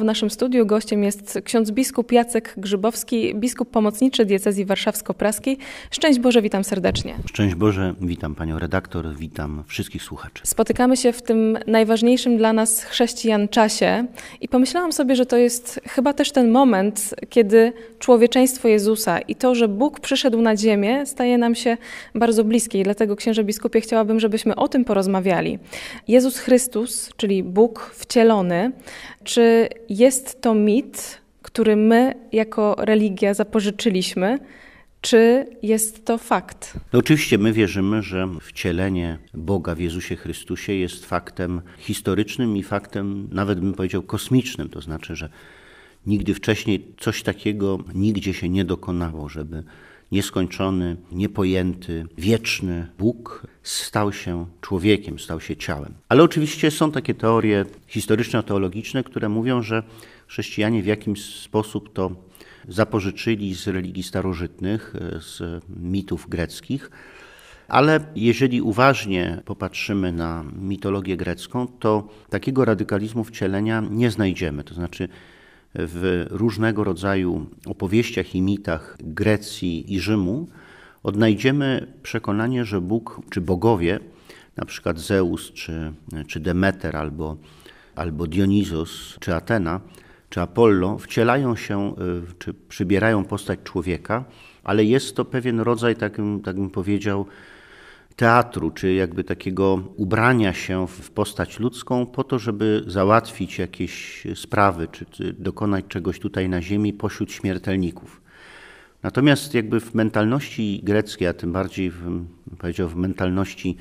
W naszym studiu gościem jest ksiądz biskup Jacek Grzybowski, biskup pomocniczy diecezji warszawsko-praskiej. Szczęść Boże, witam serdecznie. Szczęść Boże, witam panią redaktor, witam wszystkich słuchaczy. Spotykamy się w tym najważniejszym dla nas chrześcijan czasie i pomyślałam sobie, że to jest chyba też ten moment, kiedy człowieczeństwo Jezusa i to, że Bóg przyszedł na ziemię, staje nam się bardzo bliskie i dlatego księże biskupie chciałabym, żebyśmy o tym porozmawiali. Jezus Chrystus, czyli Bóg wcielony, czy jest to mit, który my jako religia zapożyczyliśmy, czy jest to fakt? No oczywiście my wierzymy, że wcielenie Boga w Jezusie Chrystusie jest faktem historycznym i faktem, nawet bym powiedział, kosmicznym. To znaczy, że nigdy wcześniej coś takiego nigdzie się nie dokonało, żeby nieskończony, niepojęty, wieczny Bóg stał się człowiekiem, stał się ciałem. Ale oczywiście są takie teorie historyczno-teologiczne, które mówią, że chrześcijanie w jakimś sposób to zapożyczyli z religii starożytnych, z mitów greckich. Ale jeżeli uważnie popatrzymy na mitologię grecką, to takiego radykalizmu wcielenia nie znajdziemy. To znaczy, w różnego rodzaju opowieściach i mitach Grecji i Rzymu odnajdziemy przekonanie, że Bóg czy bogowie, na przykład Zeus czy, czy Demeter albo, albo Dionizos czy Atena czy Apollo wcielają się czy przybierają postać człowieka, ale jest to pewien rodzaj, tak bym, tak bym powiedział, teatru, czy jakby takiego ubrania się w postać ludzką po to, żeby załatwić jakieś sprawy, czy, dokonać czegoś tutaj na ziemi pośród śmiertelników. Natomiast jakby w mentalności greckiej, a tym bardziej w, powiedział, w mentalności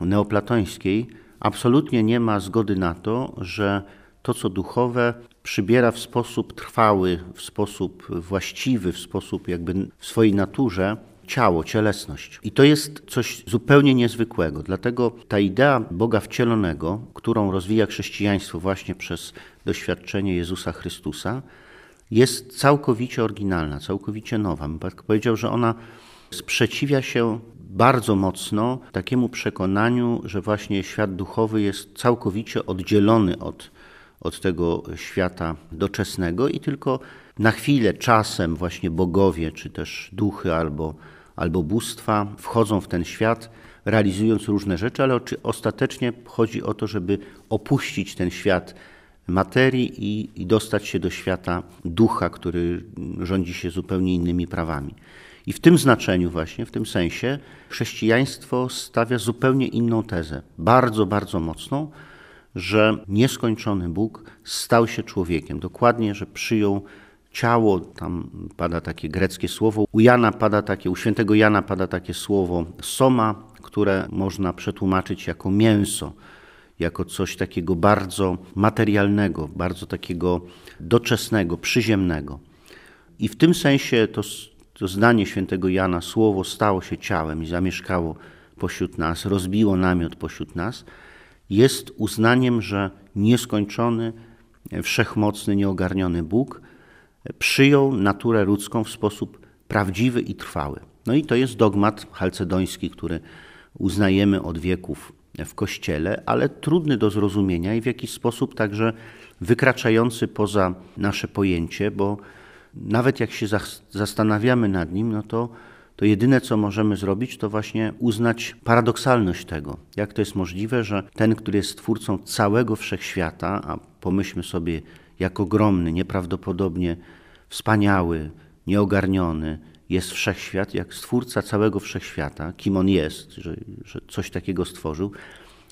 neoplatońskiej, absolutnie nie ma zgody na to, że to, co duchowe, przybiera w sposób trwały, w sposób właściwy, w sposób jakby w swojej naturze ciało, cielesność. I to jest coś zupełnie niezwykłego. Dlatego ta idea Boga wcielonego, którą rozwija chrześcijaństwo właśnie przez doświadczenie Jezusa Chrystusa, jest całkowicie oryginalna, całkowicie nowa. Bym tak powiedział, że ona sprzeciwia się bardzo mocno takiemu przekonaniu, że właśnie świat duchowy jest całkowicie oddzielony od, od tego świata doczesnego i tylko na chwilę, czasem właśnie bogowie, czy też duchy albo, albo bóstwa wchodzą w ten świat, realizując różne rzeczy, ale ostatecznie chodzi o to, żeby opuścić ten świat materii i, i dostać się do świata ducha, który rządzi się zupełnie innymi prawami. I w tym znaczeniu, właśnie w tym sensie, chrześcijaństwo stawia zupełnie inną tezę, bardzo, bardzo mocną, że nieskończony Bóg stał się człowiekiem. Dokładnie, że przyjął ciało, tam pada takie greckie słowo, u Jana pada takie, u świętego Jana pada takie słowo soma, które można przetłumaczyć jako mięso, jako coś takiego bardzo materialnego, bardzo takiego doczesnego, przyziemnego. I w tym sensie to, to zdanie świętego Jana, słowo stało się ciałem i zamieszkało pośród nas, rozbiło namiot pośród nas, jest uznaniem, że nieskończony, wszechmocny, nieogarniony Bóg przyjął naturę ludzką w sposób prawdziwy i trwały. No i to jest dogmat halcedoński, który uznajemy od wieków w Kościele, ale trudny do zrozumienia i w jakiś sposób także wykraczający poza nasze pojęcie, bo nawet jak się zastanawiamy nad nim, no to, to jedyne, co możemy zrobić, to właśnie uznać paradoksalność tego. Jak to jest możliwe, że ten, który jest twórcą całego wszechświata, a pomyślmy sobie, jak ogromny, nieprawdopodobnie wspaniały, nieogarniony jest wszechświat, jak stwórca całego wszechświata, kim on jest, że, że coś takiego stworzył,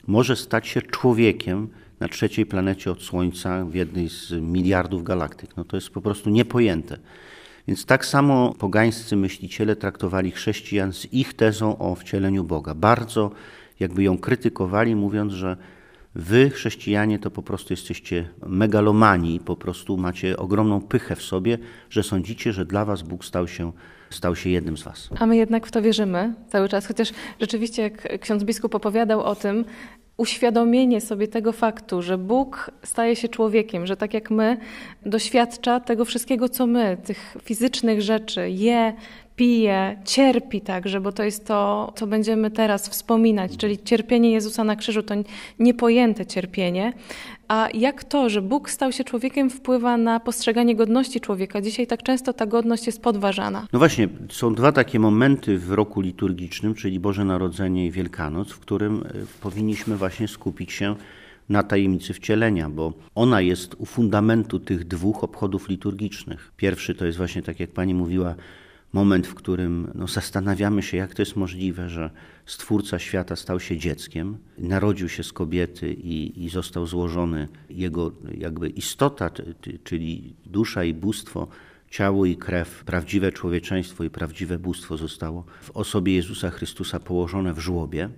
może stać się człowiekiem na trzeciej planecie od Słońca, w jednej z miliardów galaktyk. No to jest po prostu niepojęte. Więc tak samo pogańscy myśliciele traktowali chrześcijan z ich tezą o wcieleniu Boga. Bardzo jakby ją krytykowali, mówiąc, że Wy, chrześcijanie, to po prostu jesteście megalomani, po prostu macie ogromną pychę w sobie, że sądzicie, że dla Was Bóg stał się, stał się jednym z Was. A my jednak w to wierzymy cały czas, chociaż rzeczywiście, jak ksiądz biskup opowiadał o tym, uświadomienie sobie tego faktu, że Bóg staje się człowiekiem, że tak jak my doświadcza tego wszystkiego, co my, tych fizycznych rzeczy, je, pije, cierpi także, bo to jest to, co będziemy teraz wspominać, czyli cierpienie Jezusa na krzyżu, to niepojęte cierpienie. A jak to, że Bóg stał się człowiekiem, wpływa na postrzeganie godności człowieka? Dzisiaj tak często ta godność jest podważana. No właśnie, są dwa takie momenty w roku liturgicznym, czyli Boże Narodzenie i Wielkanoc, w którym e, powinniśmy właśnie skupić się na tajemnicy wcielenia, bo ona jest u fundamentu tych dwóch obchodów liturgicznych. Pierwszy to jest właśnie, tak jak pani mówiła, moment, w którym no, zastanawiamy się, jak to jest możliwe, że Stwórca świata stał się dzieckiem, narodził się z kobiety i, i został złożony jego jakby istota, czyli dusza i bóstwo, ciało i krew, prawdziwe człowieczeństwo i prawdziwe bóstwo zostało w osobie Jezusa Chrystusa położone w żłobie.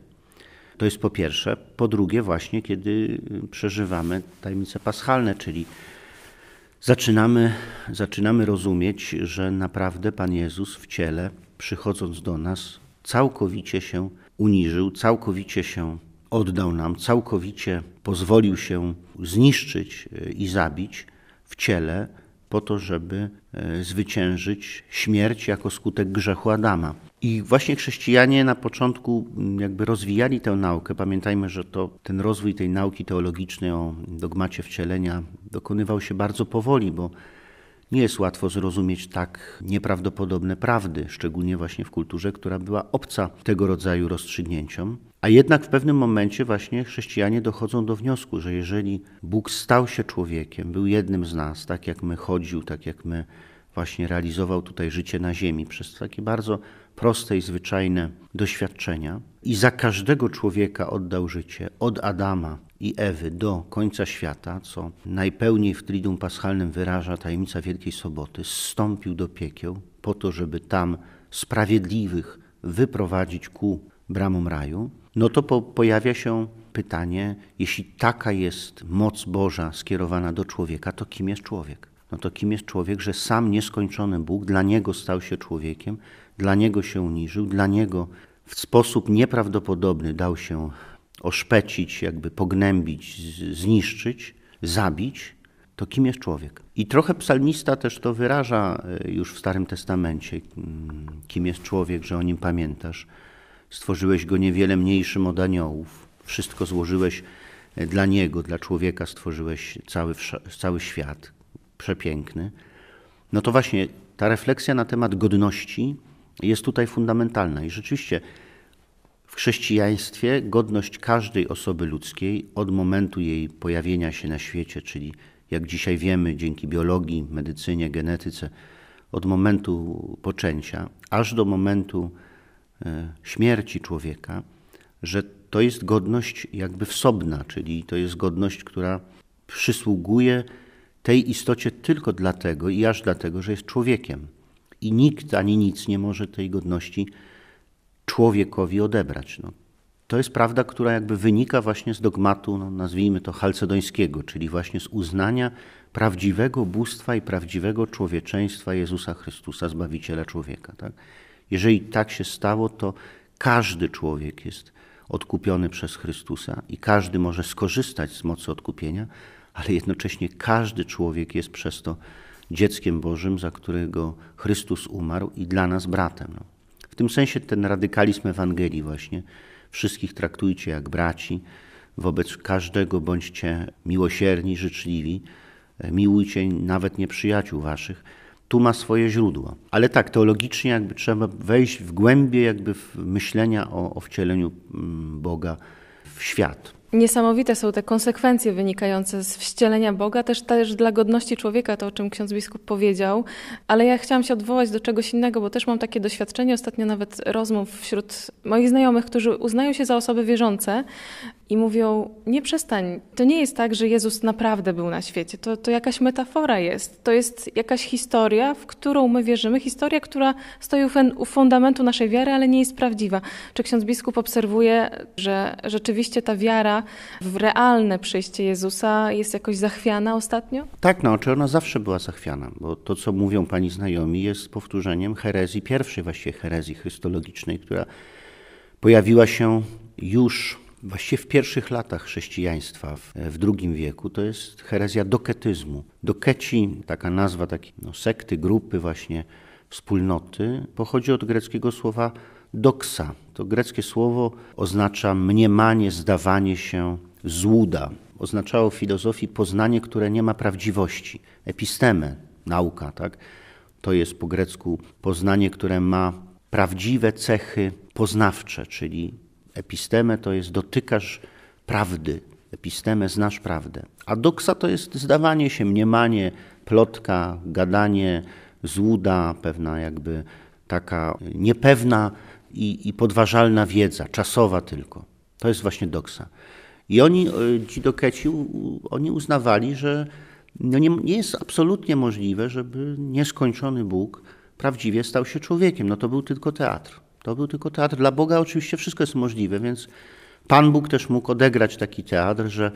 To jest po pierwsze. Po drugie, właśnie kiedy przeżywamy tajemnice paschalne, czyli zaczynamy, zaczynamy rozumieć, że naprawdę Pan Jezus w ciele, przychodząc do nas, całkowicie się uniżył, całkowicie się oddał nam, całkowicie pozwolił się zniszczyć e, i zabić w ciele, po to, żeby e, zwyciężyć śmierć jako skutek grzechu Adama. I właśnie chrześcijanie na początku mm, jakby rozwijali tę naukę. Pamiętajmy, że to ten rozwój tej nauki teologicznej o dogmacie wcielenia dokonywał się bardzo powoli, bo nie jest łatwo zrozumieć tak nieprawdopodobne prawdy, szczególnie właśnie w kulturze, która była obca tego rodzaju rozstrzygnięciom. A jednak w pewnym momencie właśnie chrześcijanie dochodzą do wniosku, że jeżeli Bóg stał się człowiekiem, był jednym z nas, tak jak my chodził, tak jak my właśnie realizował tutaj życie na ziemi przez takie bardzo proste i zwyczajne doświadczenia i za każdego człowieka oddał życie, od Adama i Ewy do końca świata, co najpełniej w Triduum Paschalnym wyraża tajemnica Wielkiej Soboty, zstąpił do piekieł po to, żeby tam sprawiedliwych wyprowadzić ku bramom raju, no to po, pojawia się pytanie, jeśli taka jest moc Boża skierowana do człowieka, to kim jest człowiek? No to kim jest człowiek, że sam nieskończony Bóg dla niego stał się człowiekiem, dla niego się uniżył, dla niego w sposób nieprawdopodobny dał się oszpecić, jakby pognębić, zniszczyć, zabić, to kim jest człowiek? I trochę psalmista też to wyraża e, już w Starym Testamencie, mm, kim jest człowiek, że o nim pamiętasz. Stworzyłeś go niewiele mniejszym od aniołów, wszystko złożyłeś e, dla niego, dla człowieka stworzyłeś cały, cały świat, przepiękny. No to właśnie ta refleksja na temat godności jest tutaj fundamentalna i rzeczywiście w chrześcijaństwie godność każdej osoby ludzkiej od momentu jej pojawienia się na świecie, czyli jak dzisiaj wiemy dzięki biologii, medycynie, genetyce, od momentu poczęcia aż do momentu e, śmierci człowieka, że to jest godność jakby wsobna, czyli to jest godność, która przysługuje tej istocie tylko dlatego i aż dlatego, że jest człowiekiem. I nikt ani nic nie może tej godności człowiekowi odebrać. No, to jest prawda, która jakby wynika właśnie z dogmatu, no, nazwijmy to halcedońskiego, czyli właśnie z uznania prawdziwego bóstwa i prawdziwego człowieczeństwa Jezusa Chrystusa, Zbawiciela człowieka. Tak? Jeżeli tak się stało, to każdy człowiek jest odkupiony przez Chrystusa i każdy może skorzystać z mocy odkupienia, ale jednocześnie każdy człowiek jest przez to dzieckiem Bożym, za którego Chrystus umarł i dla nas bratem. No. W tym sensie ten radykalizm Ewangelii właśnie, wszystkich traktujcie jak braci, wobec każdego bądźcie miłosierni, życzliwi, e, miłujcie nawet nieprzyjaciół waszych, tu ma swoje źródło. Ale tak, teologicznie jakby trzeba wejść w głębie jakby w myślenia o, o wcieleniu mm, Boga w świat. Niesamowite są te konsekwencje wynikające z wcielenia Boga, też, też dla godności człowieka, to o czym ksiądz biskup powiedział. Ale ja chciałam się odwołać do czegoś innego, bo też mam takie doświadczenie, ostatnio nawet rozmów wśród moich znajomych, którzy uznają się za osoby wierzące i mówią: Nie przestań, to nie jest tak, że Jezus naprawdę był na świecie. To, to jakaś metafora jest. To jest jakaś historia, w którą my wierzymy, historia, która stoi u fundamentu naszej wiary, ale nie jest prawdziwa. Czy ksiądz biskup obserwuje, że rzeczywiście ta wiara w realne przyjście Jezusa jest jakoś zachwiana ostatnio? Tak, no, czy ona zawsze była zachwiana, bo to, co mówią pani znajomi, jest powtórzeniem herezji, pierwszej właściwie herezji chrystologicznej, która pojawiła się już właściwie w pierwszych latach chrześcijaństwa w, II wieku, to jest herezja doketyzmu. Dokeci, taka nazwa takiej no, sekty, grupy właśnie wspólnoty pochodzi od greckiego słowa doksa. To greckie słowo oznacza mniemanie, zdawanie się, złuda. Oznaczało w filozofii poznanie, które nie ma prawdziwości. Epistemę, nauka, tak? To jest po grecku poznanie, które ma prawdziwe cechy poznawcze, czyli epistemę to jest dotykasz prawdy, epistemę znasz prawdę. A doksa to jest zdawanie się, mniemanie, plotka, gadanie, złuda, pewna jakby taka niepewna i, i podważalna wiedza, czasowa tylko. To jest właśnie doksa. I oni, e, ci dokeci, oni uznawali, że no nie, nie jest absolutnie możliwe, żeby nieskończony Bóg prawdziwie stał się człowiekiem. No to był tylko teatr. To był tylko teatr. Dla Boga oczywiście wszystko jest możliwe, więc Pan Bóg też mógł odegrać taki teatr, że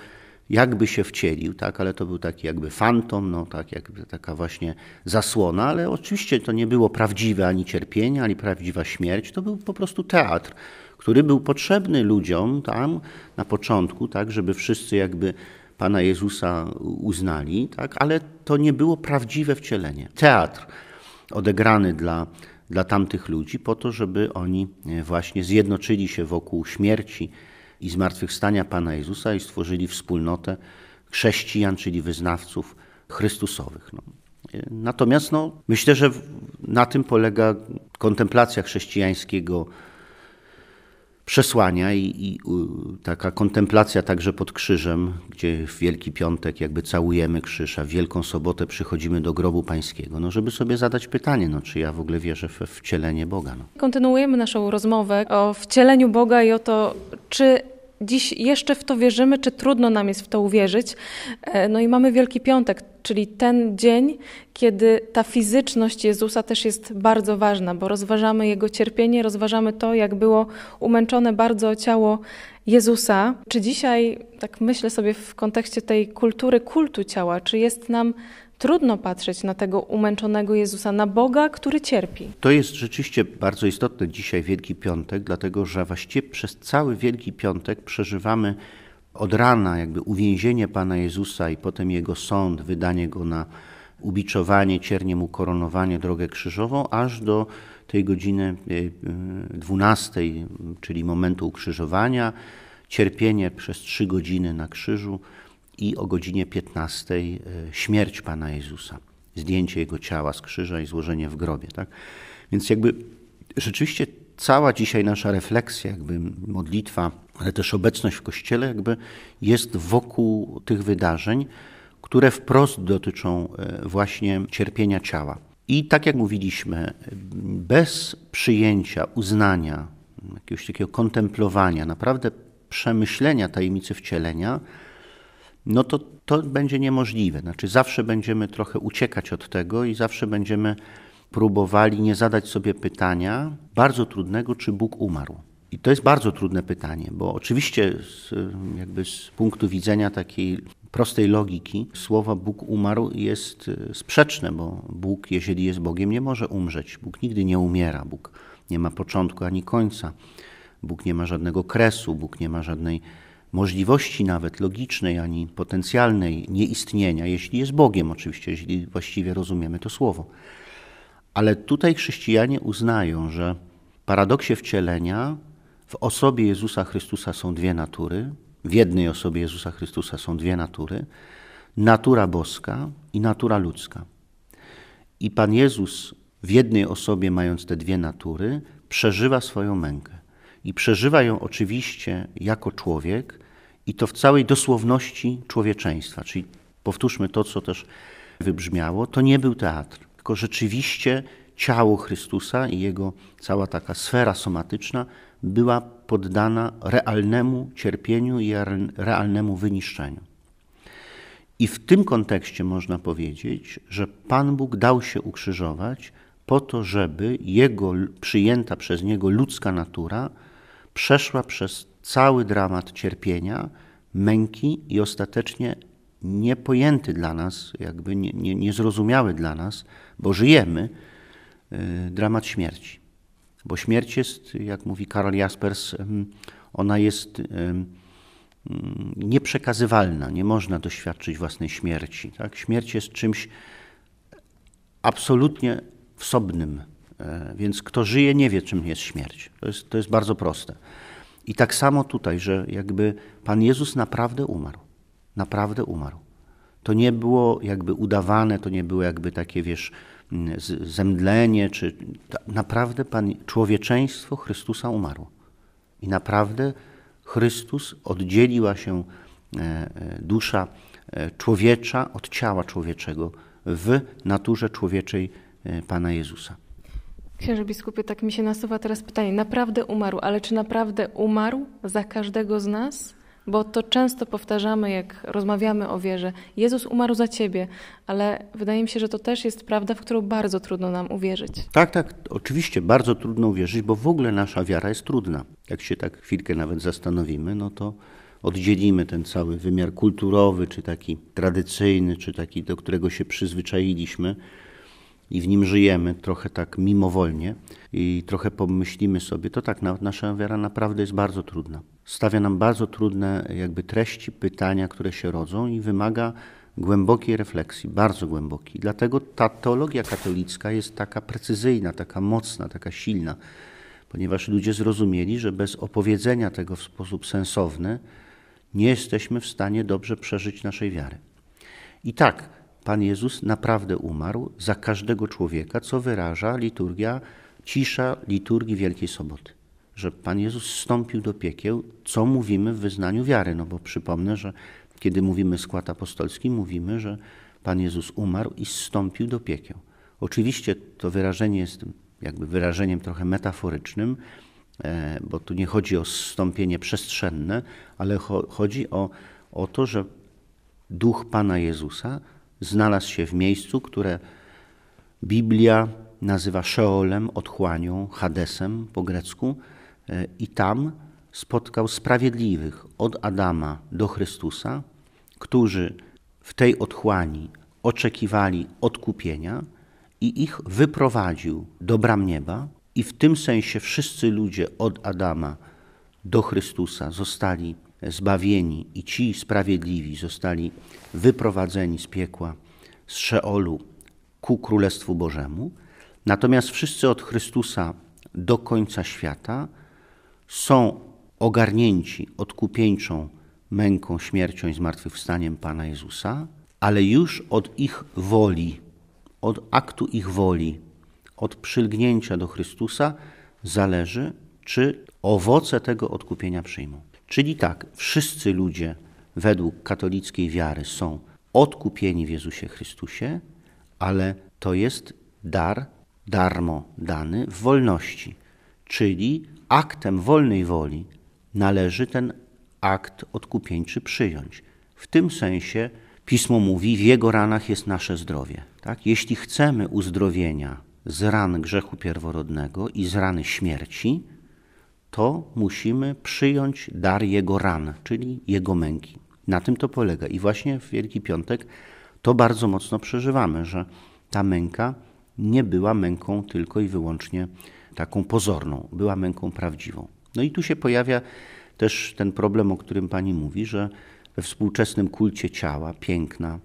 jakby się wcielił, tak, ale to był taki jakby fantom, no, tak, jakby taka właśnie zasłona, ale oczywiście to nie było prawdziwe ani cierpienie, ani prawdziwa śmierć, to był po prostu teatr, który był potrzebny ludziom tam na początku, tak, żeby wszyscy jakby Pana Jezusa uznali, tak, ale to nie było prawdziwe wcielenie. Teatr odegrany dla, dla tamtych ludzi po to, żeby oni właśnie zjednoczyli się wokół śmierci, i zmartwychwstania Pana Jezusa i stworzyli wspólnotę chrześcijan, czyli wyznawców Chrystusowych. No. Natomiast no, myślę, że na tym polega kontemplacja chrześcijańskiego przesłania i, i, taka kontemplacja także pod krzyżem, gdzie w Wielki Piątek jakby całujemy krzyż, a w Wielką Sobotę przychodzimy do grobu pańskiego, no żeby sobie zadać pytanie, no czy ja w ogóle wierzę w wcielenie Boga. No. Kontynuujemy naszą rozmowę o wcieleniu Boga i o to, czy dziś jeszcze w to wierzymy, czy trudno nam jest w to uwierzyć. E, no i mamy Wielki Piątek, czyli ten dzień, kiedy ta fizyczność Jezusa też jest bardzo ważna, bo rozważamy Jego cierpienie, rozważamy to, jak było umęczone bardzo ciało Jezusa. Czy dzisiaj, tak myślę sobie w kontekście tej kultury kultu ciała, czy jest nam trudno patrzeć na tego umęczonego Jezusa, na Boga, który cierpi. To jest rzeczywiście bardzo istotne dzisiaj, Wielki Piątek, dlatego że właściwie przez cały Wielki Piątek przeżywamy od rana jakby uwięzienie Pana Jezusa i potem Jego sąd, wydanie Go na ubiczowanie, ciernie Mu koronowanie, drogę krzyżową, aż do tej godziny 12, e, czyli momentu ukrzyżowania, cierpienie przez trzy godziny na krzyżu, i o godzinie 15 e, śmierć Pana Jezusa, zdjęcie Jego ciała z krzyża i złożenie w grobie. Tak? Więc jakby rzeczywiście cała dzisiaj nasza refleksja, jakby modlitwa, ale też obecność w Kościele jakby jest wokół tych wydarzeń, które wprost dotyczą e, właśnie cierpienia ciała. I tak jak mówiliśmy, bez przyjęcia, uznania, jakiegoś takiego kontemplowania, naprawdę przemyślenia tajemnicy wcielenia, no to to będzie niemożliwe. Znaczy zawsze będziemy trochę uciekać od tego i zawsze będziemy próbowali nie zadać sobie pytania bardzo trudnego, czy Bóg umarł. I to jest bardzo trudne pytanie, bo oczywiście z, jakby z punktu widzenia takiej prostej logiki słowa Bóg umarł jest sprzeczne, bo Bóg, jeżeli jest Bogiem, nie może umrzeć. Bóg nigdy nie umiera, Bóg nie ma początku ani końca. Bóg nie ma żadnego kresu, Bóg nie ma żadnej możliwości nawet logicznej ani potencjalnej nieistnienia, jeśli jest Bogiem, oczywiście, jeśli właściwie rozumiemy to słowo. Ale tutaj chrześcijanie uznają, że w paradoksie wcielenia w osobie Jezusa Chrystusa są dwie natury, w jednej osobie Jezusa Chrystusa są dwie natury, natura boska i natura ludzka. I Pan Jezus w jednej osobie, mając te dwie natury, przeżywa swoją mękę. I przeżywa ją oczywiście jako człowiek, i to w całej dosłowności człowieczeństwa. Czyli powtórzmy to, co też wybrzmiało, to nie był teatr, tylko rzeczywiście ciało Chrystusa i jego cała taka sfera somatyczna była poddana realnemu cierpieniu i realnemu wyniszczeniu. I w tym kontekście można powiedzieć, że Pan Bóg dał się ukrzyżować po to, żeby jego przyjęta przez niego ludzka natura przeszła przez cały dramat cierpienia, męki i ostatecznie niepojęty dla nas, jakby nie, nie, niezrozumiały dla nas, bo żyjemy, y, dramat śmierci. Bo śmierć jest, jak mówi Karol Jaspers, ona jest nieprzekazywalna, nie można doświadczyć własnej śmierci. Tak? Śmierć jest czymś absolutnie wsobnym. E, więc kto żyje, nie wie, czym jest śmierć. To jest, to jest bardzo proste. I tak samo tutaj, że jakby Pan Jezus naprawdę umarł. Naprawdę umarł. To nie było jakby udawane, to nie było jakby takie, wiesz, mm, zemdlenie, czy naprawdę Pan, człowieczeństwo Chrystusa umarło. I naprawdę Chrystus oddzieliła się e, e, dusza człowiecza od ciała człowieczego w naturze człowieczej Pana Jezusa. Księże biskupie, tak mi się nasuwa teraz pytanie. Naprawdę umarł, ale czy naprawdę umarł za każdego z nas? Bo to często powtarzamy, jak rozmawiamy o wierze. Jezus umarł za ciebie, ale wydaje mi się, że to też jest prawda, w którą bardzo trudno nam uwierzyć. Tak, tak, oczywiście bardzo trudno uwierzyć, bo w ogóle nasza wiara jest trudna. Jak się tak chwilkę nawet zastanowimy, no to oddzielimy ten cały wymiar kulturowy, czy taki tradycyjny, czy taki, do którego się przyzwyczailiśmy i w nim żyjemy trochę tak mimowolnie i trochę pomyślimy sobie, to tak, nasza wiara naprawdę jest bardzo trudna. Stawia nam bardzo trudne jakby treści, pytania, które się rodzą i wymaga głębokiej refleksji, bardzo głębokiej. Dlatego ta teologia katolicka jest taka precyzyjna, taka mocna, taka silna, ponieważ ludzie zrozumieli, że bez opowiedzenia tego w sposób sensowny nie jesteśmy w stanie dobrze przeżyć naszej wiary. I tak, Pan Jezus naprawdę umarł za każdego człowieka, co wyraża liturgia, cisza liturgii Wielkiej Soboty. Że Pan Jezus wstąpił do piekieł, co mówimy w wyznaniu wiary. No bo przypomnę, że kiedy mówimy skład apostolski, mówimy, że Pan Jezus umarł i zstąpił do piekieł. Oczywiście to wyrażenie jest jakby wyrażeniem trochę metaforycznym, e, bo tu nie chodzi o zstąpienie przestrzenne, ale chodzi o, o to, że duch Pana Jezusa znalazł się w miejscu, które Biblia nazywa Szeolem, otchłanią, Hadesem po grecku, e, i tam spotkał sprawiedliwych od Adama do Chrystusa, którzy w tej otchłani oczekiwali odkupienia i ich wyprowadził do bram nieba. I w tym sensie wszyscy ludzie od Adama do Chrystusa zostali zbawieni i ci sprawiedliwi zostali wyprowadzeni z piekła, z Szeolu ku Królestwu Bożemu. Natomiast wszyscy od Chrystusa do końca świata są ogarnięci odkupieńczą męką, śmiercią i zmartwychwstaniem Pana Jezusa, ale już od ich woli, od aktu ich woli, od przylgnięcia do Chrystusa zależy, czy owoce tego odkupienia przyjmą. Czyli tak, wszyscy ludzie według katolickiej wiary są odkupieni w Jezusie Chrystusie, ale to jest dar darmo dany w wolności. Czyli aktem wolnej woli należy ten akt odkupieńczy przyjąć. W tym sensie Pismo mówi, w Jego ranach jest nasze zdrowie. Tak? Jeśli chcemy uzdrowienia z ran grzechu pierworodnego i z rany śmierci, to musimy przyjąć dar Jego ran, czyli Jego męki. Na tym to polega. I właśnie w Wielki Piątek to bardzo mocno przeżywamy, że ta męka nie była męką tylko i wyłącznie taką pozorną, była męką prawdziwą. No i tu się pojawia też ten problem, o którym pani mówi, że we współczesnym kulcie ciała, piękna,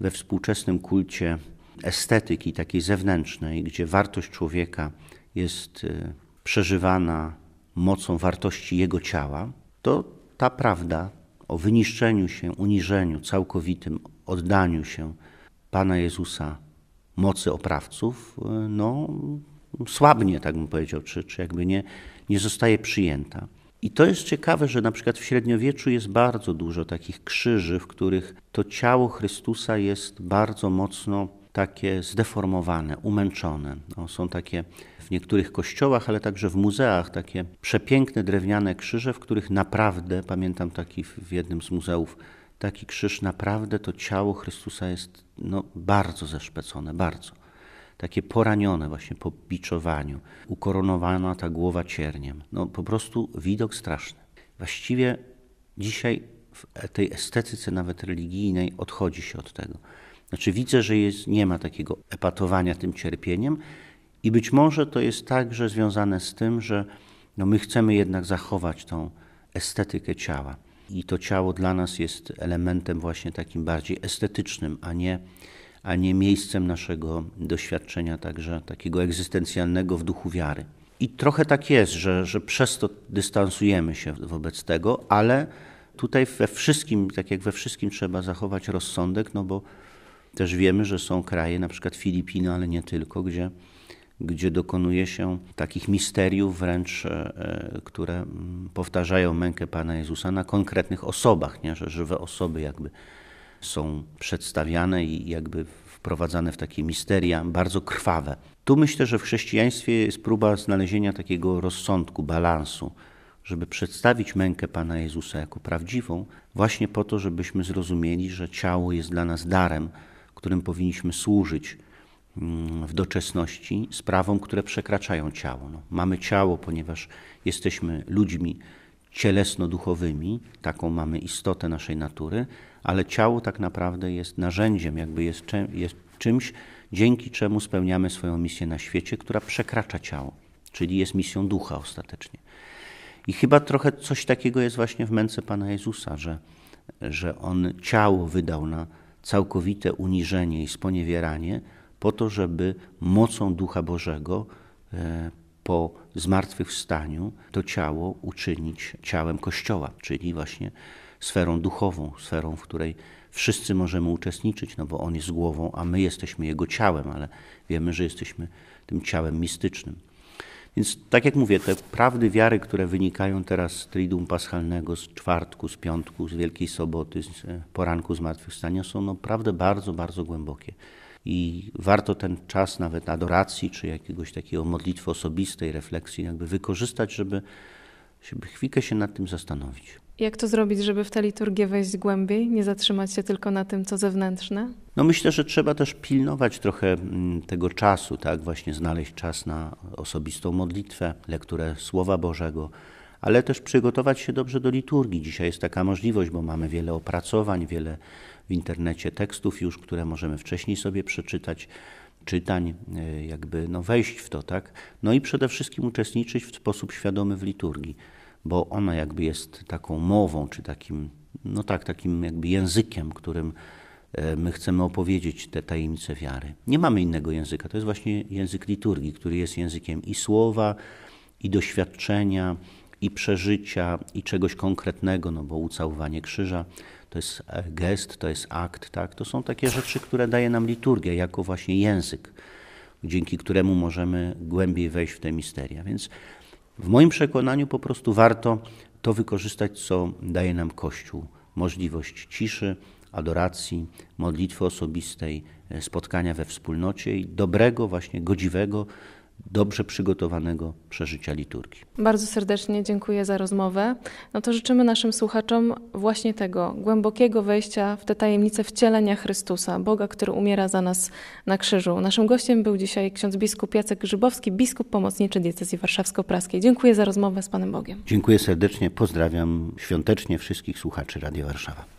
we współczesnym kulcie estetyki takiej zewnętrznej, gdzie wartość człowieka jest y, przeżywana mocą wartości jego ciała, to ta prawda o wyniszczeniu się, uniżeniu całkowitym, oddaniu się Pana Jezusa mocy oprawców, no słabnie, tak bym powiedział, czy, czy jakby nie, nie zostaje przyjęta. I to jest ciekawe, że na przykład w średniowieczu jest bardzo dużo takich krzyży, w których to ciało Chrystusa jest bardzo mocno takie zdeformowane, umęczone. No, są takie w niektórych kościołach, ale także w muzeach takie przepiękne drewniane krzyże, w których naprawdę, pamiętam taki w jednym z muzeów, taki krzyż, naprawdę to ciało Chrystusa jest no, bardzo zeszpecone, bardzo. Takie poranione właśnie po biczowaniu, ukoronowana ta głowa cierniem. No po prostu widok straszny. Właściwie dzisiaj w tej estetyce nawet religijnej odchodzi się od tego. Znaczy widzę, że jest, nie ma takiego epatowania tym cierpieniem i być może to jest także związane z tym, że no my chcemy jednak zachować tą estetykę ciała. I to ciało dla nas jest elementem właśnie takim bardziej estetycznym, a nie, a nie miejscem naszego doświadczenia także takiego egzystencjalnego w duchu wiary. I trochę tak jest, że, że przez to dystansujemy się wobec tego, ale tutaj we wszystkim, tak jak we wszystkim trzeba zachować rozsądek, no bo też wiemy, że są kraje, na przykład Filipiny, ale nie tylko, gdzie, gdzie dokonuje się takich misteriów wręcz, e, e, które mm, powtarzają mękę Pana Jezusa na konkretnych osobach, nie? że żywe osoby jakby są przedstawiane i jakby wprowadzane w takie misteria bardzo krwawe. Tu myślę, że w chrześcijaństwie jest próba znalezienia takiego rozsądku, balansu, żeby przedstawić mękę Pana Jezusa jako prawdziwą, właśnie po to, żebyśmy zrozumieli, że ciało jest dla nas darem, którym powinniśmy służyć mm, w doczesności sprawom, które przekraczają ciało. No, mamy ciało, ponieważ jesteśmy ludźmi cielesno-duchowymi, taką mamy istotę naszej natury, ale ciało tak naprawdę jest narzędziem, jakby jest, jest czymś, dzięki czemu spełniamy swoją misję na świecie, która przekracza ciało, czyli jest misją ducha ostatecznie. I chyba trochę coś takiego jest właśnie w męce Pana Jezusa, że, że On ciało wydał na całkowite uniżenie i sponiewieranie, po to, żeby mocą Ducha Bożego e, po zmartwychwstaniu to ciało uczynić ciałem Kościoła, czyli właśnie sferą duchową, sferą, w której wszyscy możemy uczestniczyć, no bo On jest głową, a my jesteśmy Jego ciałem, ale wiemy, że jesteśmy tym ciałem mistycznym. Więc tak jak mówię, te prawdy wiary, które wynikają teraz z Triduum Paschalnego, z czwartku, z piątku, z Wielkiej Soboty, z e, poranku zmartwychwstania, są naprawdę bardzo, bardzo głębokie. I warto ten czas nawet adoracji, czy jakiegoś takiego modlitwy osobistej, refleksji jakby wykorzystać, żeby, żeby chwilkę się nad tym zastanowić. Jak to zrobić, żeby w tę liturgię wejść głębiej, nie zatrzymać się tylko na tym, co zewnętrzne? No myślę, że trzeba też pilnować trochę mm, tego czasu, tak, właśnie znaleźć czas na osobistą modlitwę, lekturę Słowa Bożego, ale też przygotować się dobrze do liturgii. Dzisiaj jest taka możliwość, bo mamy wiele opracowań, wiele w internecie tekstów już, które możemy wcześniej sobie przeczytać, czytań, e, jakby no wejść w to, tak? No i przede wszystkim uczestniczyć w sposób świadomy w liturgii bo ona jakby jest taką mową, czy takim, no tak, takim jakby językiem, którym e, my chcemy opowiedzieć te tajemnice wiary. Nie mamy innego języka, to jest właśnie język liturgii, który jest językiem i słowa, i doświadczenia, i przeżycia, i czegoś konkretnego, no bo ucałowanie krzyża to jest e, gest, to jest akt, tak? To są takie rzeczy, które daje nam liturgia jako właśnie język, dzięki któremu możemy głębiej wejść w te misteria. Więc w moim przekonaniu po prostu warto to wykorzystać, co daje nam Kościół. Możliwość ciszy, adoracji, modlitwy osobistej, e, spotkania we wspólnocie i dobrego, właśnie godziwego, dobrze przygotowanego przeżycia liturgii. Bardzo serdecznie dziękuję za rozmowę. No to życzymy naszym słuchaczom właśnie tego głębokiego wejścia w te tajemnice wcielenia Chrystusa, Boga, który umiera za nas na krzyżu. Naszym gościem był dzisiaj ksiądz biskup Jacek Grzybowski, biskup pomocniczy diecezji warszawsko-praskiej. Dziękuję za rozmowę z Panem Bogiem. Dziękuję serdecznie, pozdrawiam świątecznie wszystkich słuchaczy Radio Warszawa.